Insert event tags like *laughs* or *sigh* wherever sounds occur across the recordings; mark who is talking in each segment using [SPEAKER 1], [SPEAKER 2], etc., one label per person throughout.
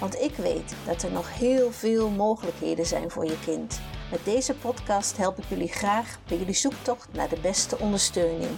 [SPEAKER 1] Want ik weet dat er nog heel veel mogelijkheden zijn voor je kind. Met deze podcast help ik jullie graag bij jullie zoektocht naar de beste ondersteuning.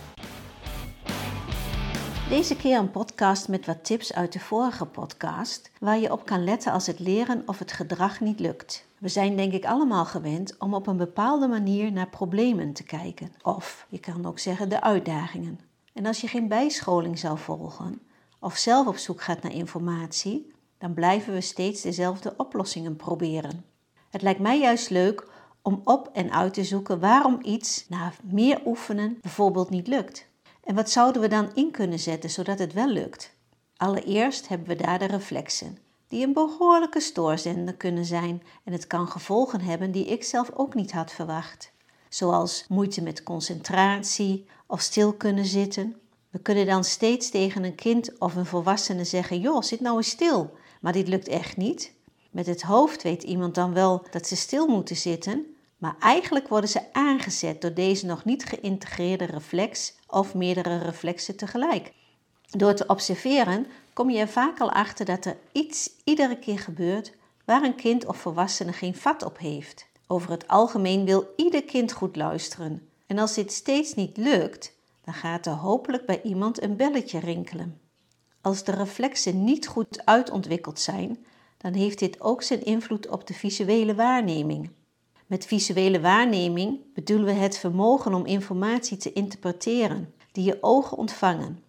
[SPEAKER 1] Deze keer een podcast met wat tips uit de vorige podcast, waar je op kan letten als het leren of het gedrag niet lukt. We zijn denk ik allemaal gewend om op een bepaalde manier naar problemen te kijken. Of je kan ook zeggen de uitdagingen. En als je geen bijscholing zou volgen, of zelf op zoek gaat naar informatie, dan blijven we steeds dezelfde oplossingen proberen. Het lijkt mij juist leuk om op en uit te zoeken waarom iets na meer oefenen bijvoorbeeld niet lukt. En wat zouden we dan in kunnen zetten zodat het wel lukt? Allereerst hebben we daar de reflexen, die een behoorlijke stoorzender kunnen zijn en het kan gevolgen hebben die ik zelf ook niet had verwacht. Zoals moeite met concentratie of stil kunnen zitten. We kunnen dan steeds tegen een kind of een volwassene zeggen: Joh, zit nou eens stil. Maar dit lukt echt niet. Met het hoofd weet iemand dan wel dat ze stil moeten zitten, maar eigenlijk worden ze aangezet door deze nog niet geïntegreerde reflex of meerdere reflexen tegelijk. Door te observeren kom je er vaak al achter dat er iets iedere keer gebeurt waar een kind of volwassene geen vat op heeft. Over het algemeen wil ieder kind goed luisteren. En als dit steeds niet lukt, dan gaat er hopelijk bij iemand een belletje rinkelen. Als de reflexen niet goed uitontwikkeld zijn, dan heeft dit ook zijn invloed op de visuele waarneming. Met visuele waarneming bedoelen we het vermogen om informatie te interpreteren die je ogen ontvangen.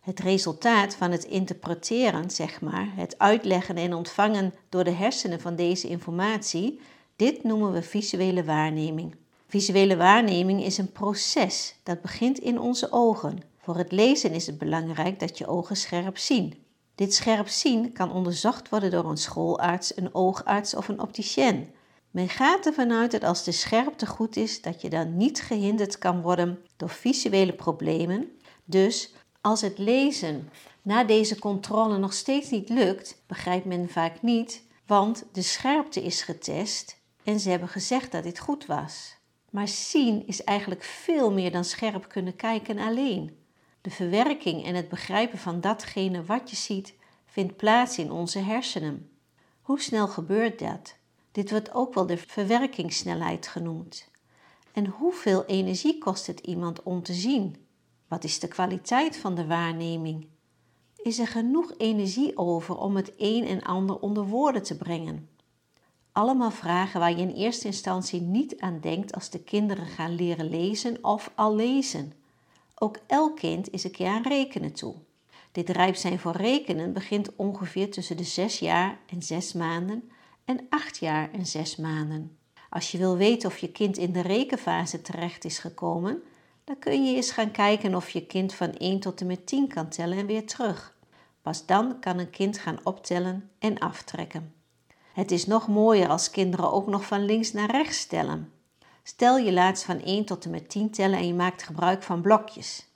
[SPEAKER 1] Het resultaat van het interpreteren, zeg maar, het uitleggen en ontvangen door de hersenen van deze informatie, dit noemen we visuele waarneming. Visuele waarneming is een proces dat begint in onze ogen. Voor het lezen is het belangrijk dat je ogen scherp zien. Dit scherp zien kan onderzocht worden door een schoolarts, een oogarts of een opticien. Men gaat ervan uit dat als de scherpte goed is, dat je dan niet gehinderd kan worden door visuele problemen. Dus als het lezen na deze controle nog steeds niet lukt, begrijpt men vaak niet, want de scherpte is getest en ze hebben gezegd dat dit goed was. Maar zien is eigenlijk veel meer dan scherp kunnen kijken alleen. De verwerking en het begrijpen van datgene wat je ziet vindt plaats in onze hersenen. Hoe snel gebeurt dat? Dit wordt ook wel de verwerkingssnelheid genoemd. En hoeveel energie kost het iemand om te zien? Wat is de kwaliteit van de waarneming? Is er genoeg energie over om het een en ander onder woorden te brengen? Allemaal vragen waar je in eerste instantie niet aan denkt als de kinderen gaan leren lezen of al lezen. Ook elk kind is een keer aan rekenen toe. Dit rijp zijn voor rekenen begint ongeveer tussen de 6 jaar en 6 maanden en 8 jaar en 6 maanden. Als je wil weten of je kind in de rekenfase terecht is gekomen, dan kun je eens gaan kijken of je kind van 1 tot en met 10 kan tellen en weer terug. Pas dan kan een kind gaan optellen en aftrekken. Het is nog mooier als kinderen ook nog van links naar rechts tellen. Stel je laat van 1 tot en met 10 tellen en je maakt gebruik van blokjes.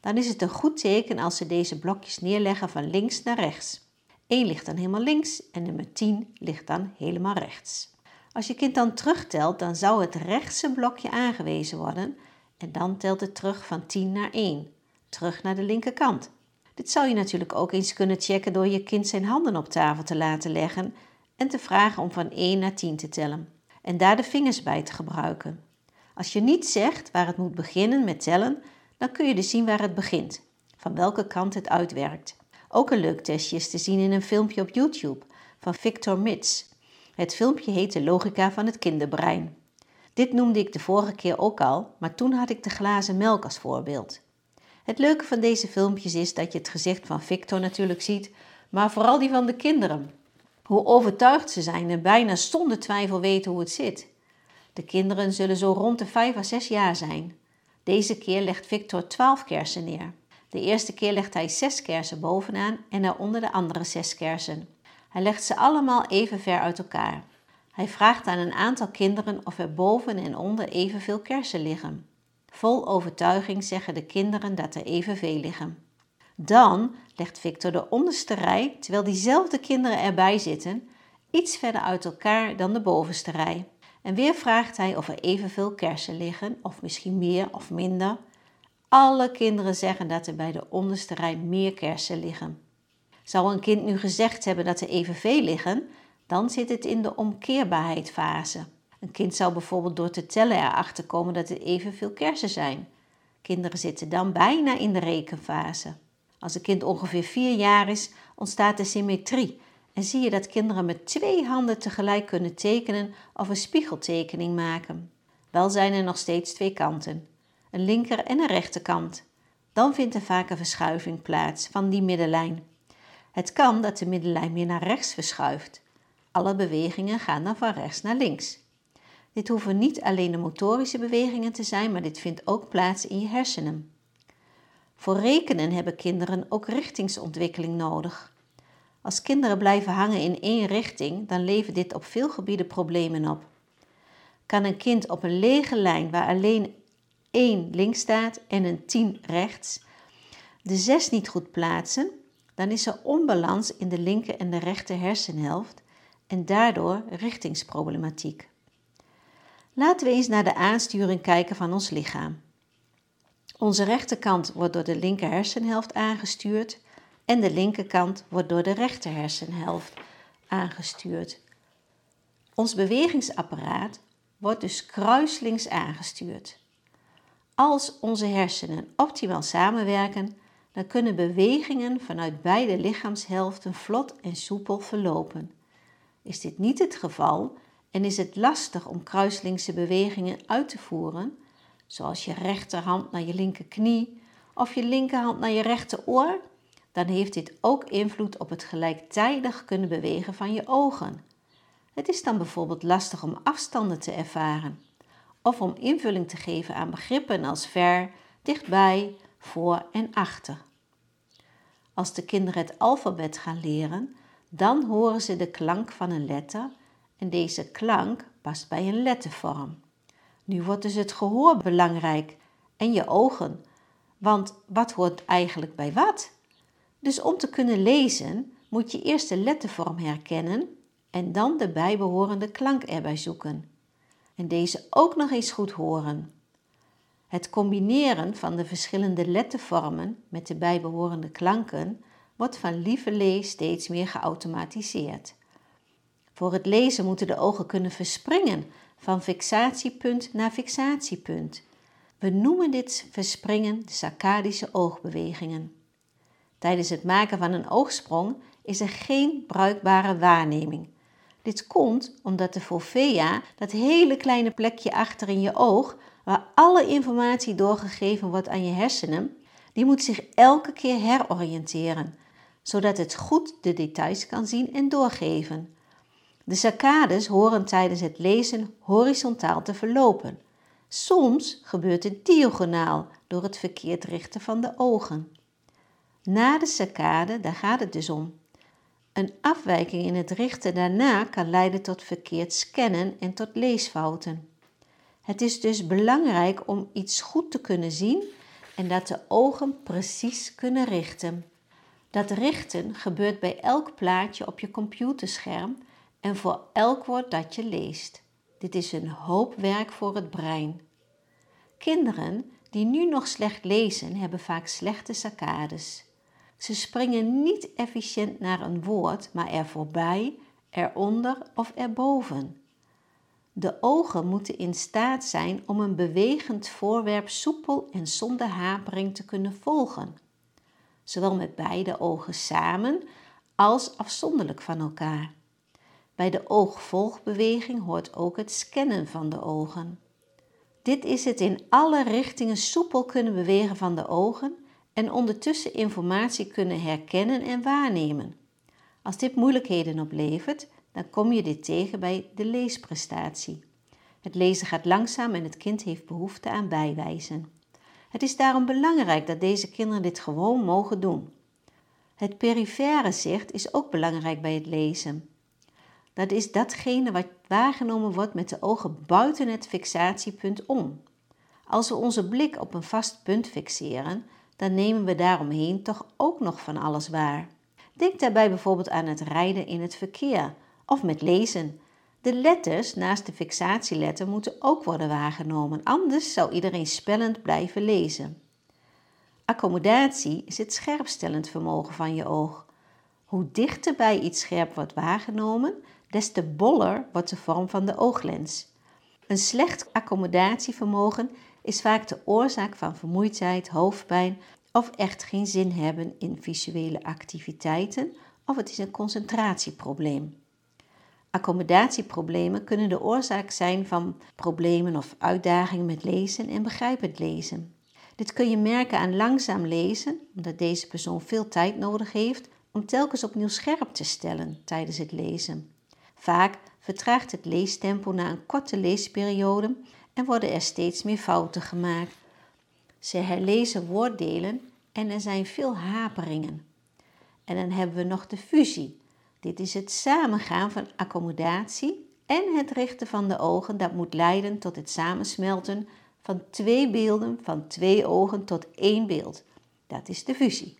[SPEAKER 1] Dan is het een goed teken als ze deze blokjes neerleggen van links naar rechts. 1 ligt dan helemaal links en nummer 10 ligt dan helemaal rechts. Als je kind dan terugtelt, dan zou het rechtse blokje aangewezen worden en dan telt het terug van 10 naar 1, terug naar de linkerkant. Dit zou je natuurlijk ook eens kunnen checken door je kind zijn handen op tafel te laten leggen en te vragen om van 1 naar 10 te tellen en daar de vingers bij te gebruiken. Als je niet zegt waar het moet beginnen met tellen, dan kun je dus zien waar het begint, van welke kant het uitwerkt. Ook een leuk testje is te zien in een filmpje op YouTube van Victor Mits. Het filmpje heet De logica van het kinderbrein. Dit noemde ik de vorige keer ook al, maar toen had ik de glazen melk als voorbeeld. Het leuke van deze filmpjes is dat je het gezicht van Victor natuurlijk ziet, maar vooral die van de kinderen. Hoe overtuigd ze zijn en bijna zonder twijfel weten hoe het zit. De kinderen zullen zo rond de 5 à 6 jaar zijn. Deze keer legt Victor 12 kersen neer. De eerste keer legt hij 6 kersen bovenaan en daaronder de andere 6 kersen. Hij legt ze allemaal even ver uit elkaar. Hij vraagt aan een aantal kinderen of er boven en onder evenveel kersen liggen. Vol overtuiging zeggen de kinderen dat er evenveel liggen. Dan legt Victor de onderste rij, terwijl diezelfde kinderen erbij zitten, iets verder uit elkaar dan de bovenste rij. En weer vraagt hij of er evenveel kersen liggen, of misschien meer of minder. Alle kinderen zeggen dat er bij de onderste rij meer kersen liggen. Zou een kind nu gezegd hebben dat er evenveel liggen, dan zit het in de omkeerbaarheidsfase. Een kind zou bijvoorbeeld door te tellen erachter komen dat er evenveel kersen zijn. Kinderen zitten dan bijna in de rekenfase. Als een kind ongeveer vier jaar is, ontstaat de symmetrie en zie je dat kinderen met twee handen tegelijk kunnen tekenen of een spiegeltekening maken. Wel zijn er nog steeds twee kanten, een linker en een rechterkant. Dan vindt er vaak een verschuiving plaats van die middenlijn. Het kan dat de middenlijn meer naar rechts verschuift. Alle bewegingen gaan dan van rechts naar links. Dit hoeven niet alleen de motorische bewegingen te zijn, maar dit vindt ook plaats in je hersenen. Voor rekenen hebben kinderen ook richtingsontwikkeling nodig. Als kinderen blijven hangen in één richting, dan levert dit op veel gebieden problemen op. Kan een kind op een lege lijn waar alleen 1 links staat en een 10 rechts, de 6 niet goed plaatsen, dan is er onbalans in de linker en de rechter hersenhelft en daardoor richtingsproblematiek. Laten we eens naar de aansturing kijken van ons lichaam. Onze rechterkant wordt door de linker hersenhelft aangestuurd en de linkerkant wordt door de rechter hersenhelft aangestuurd. Ons bewegingsapparaat wordt dus kruislinks aangestuurd. Als onze hersenen optimaal samenwerken, dan kunnen bewegingen vanuit beide lichaamshelften vlot en soepel verlopen. Is dit niet het geval en is het lastig om kruislinkse bewegingen uit te voeren, zoals je rechterhand naar je linkerknie of je linkerhand naar je rechteroor, dan heeft dit ook invloed op het gelijktijdig kunnen bewegen van je ogen. Het is dan bijvoorbeeld lastig om afstanden te ervaren of om invulling te geven aan begrippen als ver, dichtbij, voor en achter. Als de kinderen het alfabet gaan leren, dan horen ze de klank van een letter en deze klank past bij een lettervorm. Nu wordt dus het gehoor belangrijk en je ogen, want wat hoort eigenlijk bij wat? Dus om te kunnen lezen moet je eerst de lettervorm herkennen en dan de bijbehorende klank erbij zoeken. En deze ook nog eens goed horen. Het combineren van de verschillende lettervormen met de bijbehorende klanken wordt van lieverlee steeds meer geautomatiseerd. Voor het lezen moeten de ogen kunnen verspringen van fixatiepunt naar fixatiepunt. We noemen dit verspringen de saccadische oogbewegingen. Tijdens het maken van een oogsprong is er geen bruikbare waarneming. Dit komt omdat de fovea, dat hele kleine plekje achter in je oog, waar alle informatie doorgegeven wordt aan je hersenen, die moet zich elke keer heroriënteren, zodat het goed de details kan zien en doorgeven. De saccades horen tijdens het lezen horizontaal te verlopen. Soms gebeurt het diagonaal door het verkeerd richten van de ogen. Na de saccade, daar gaat het dus om. Een afwijking in het richten daarna kan leiden tot verkeerd scannen en tot leesfouten. Het is dus belangrijk om iets goed te kunnen zien en dat de ogen precies kunnen richten. Dat richten gebeurt bij elk plaatje op je computerscherm en voor elk woord dat je leest. Dit is een hoop werk voor het brein. Kinderen die nu nog slecht lezen, hebben vaak slechte saccades. Ze springen niet efficiënt naar een woord, maar er voorbij, eronder of erboven. De ogen moeten in staat zijn om een bewegend voorwerp soepel en zonder hapering te kunnen volgen, zowel met beide ogen samen als afzonderlijk van elkaar. Bij de oogvolgbeweging hoort ook het scannen van de ogen. Dit is het in alle richtingen soepel kunnen bewegen van de ogen en ondertussen informatie kunnen herkennen en waarnemen. Als dit moeilijkheden oplevert, dan kom je dit tegen bij de leesprestatie. Het lezen gaat langzaam en het kind heeft behoefte aan bijwijzen. Het is daarom belangrijk dat deze kinderen dit gewoon mogen doen. Het perifere zicht is ook belangrijk bij het lezen. Dat is datgene wat waargenomen wordt met de ogen buiten het fixatiepunt om. Als we onze blik op een vast punt fixeren, dan nemen we daaromheen toch ook nog van alles waar. Denk daarbij bijvoorbeeld aan het rijden in het verkeer of met lezen. De letters naast de fixatieletter moeten ook worden waargenomen, anders zou iedereen spellend blijven lezen. Accommodatie is het scherpstellend vermogen van je oog. Hoe dichter bij iets scherp wordt waargenomen, des te boller wordt de vorm van de ooglens. Een slecht accommodatievermogen is vaak de oorzaak van vermoeidheid, hoofdpijn of echt geen zin hebben in visuele activiteiten of het is een concentratieprobleem. Accommodatieproblemen kunnen de oorzaak zijn van problemen of uitdagingen met lezen en begrijpend lezen. Dit kun je merken aan langzaam lezen, omdat deze persoon veel tijd nodig heeft om telkens opnieuw scherp te stellen tijdens het lezen. Vaak vertraagt het leestempo na een korte leesperiode en worden er steeds meer fouten gemaakt. Ze herlezen woorddelen en er zijn veel haperingen. En dan hebben we nog de fusie. Dit is het samengaan van accommodatie en het richten van de ogen dat moet leiden tot het samensmelten van twee beelden, van twee ogen tot één beeld. Dat is de fusie.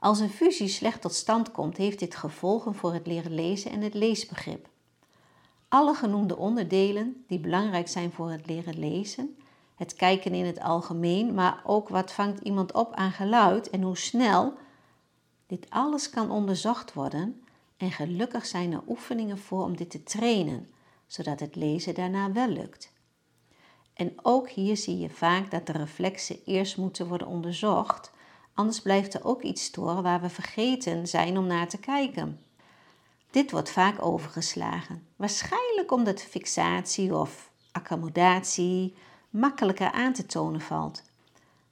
[SPEAKER 1] Als een fusie slecht tot stand komt, heeft dit gevolgen voor het leren lezen en het leesbegrip. Alle genoemde onderdelen die belangrijk zijn voor het leren lezen, het kijken in het algemeen, maar ook wat vangt iemand op aan geluid en hoe snel, dit alles kan onderzocht worden en gelukkig zijn er oefeningen voor om dit te trainen, zodat het lezen daarna wel lukt. En ook hier zie je vaak dat de reflexen eerst moeten worden onderzocht, anders blijft er ook iets storen waar we vergeten zijn om naar te kijken. Dit wordt vaak overgeslagen, waarschijnlijk omdat fixatie of accommodatie makkelijker aan te tonen valt.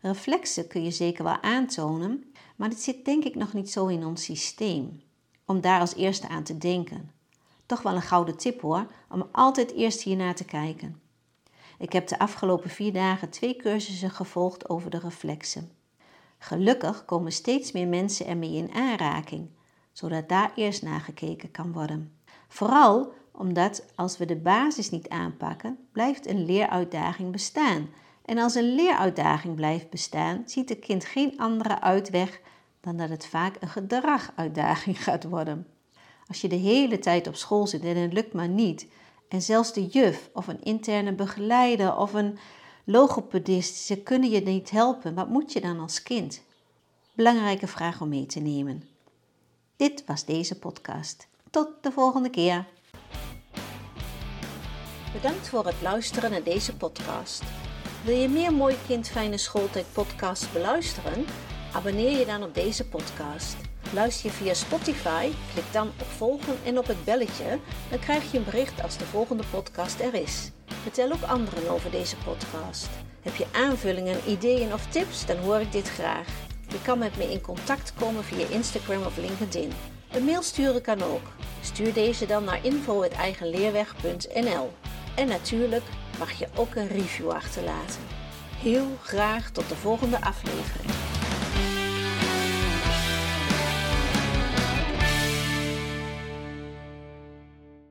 [SPEAKER 1] Reflexen kun je zeker wel aantonen, maar dit zit denk ik nog niet zo in ons systeem, om daar als eerste aan te denken. Toch wel een gouden tip hoor, om altijd eerst hiernaar te kijken. Ik heb de afgelopen vier dagen twee cursussen gevolgd over de reflexen. Gelukkig komen steeds meer mensen ermee in aanraking, zodat daar eerst naar gekeken kan worden. Vooral omdat als we de basis niet aanpakken, blijft een leeruitdaging bestaan. En als een leeruitdaging blijft bestaan, ziet het kind geen andere uitweg dan dat het vaak een gedraguitdaging *laughs* gaat worden. Als je de hele tijd op school zit en het lukt maar niet, en zelfs de juf of een interne begeleider of een logopedist, ze kunnen je niet helpen. Wat moet je dan als kind? Belangrijke vraag om mee te nemen. Dit was deze podcast. Tot de volgende keer. Bedankt voor het luisteren naar deze podcast. Wil je meer Mooi Kind Fijne Schooltijd podcasts beluisteren? Abonneer je dan op deze podcast. Luister je via Spotify, klik dan op volgen en op het belletje, dan krijg je een bericht als de volgende podcast er is. Vertel ook anderen over deze podcast. Heb je aanvullingen, ideeën of tips, dan hoor ik dit graag. Je kan met me in contact komen via Instagram of LinkedIn. Een mail sturen kan ook. Stuur deze dan naar info.eigenleerweg.nl En natuurlijk mag je ook een review achterlaten. Heel graag tot de volgende aflevering.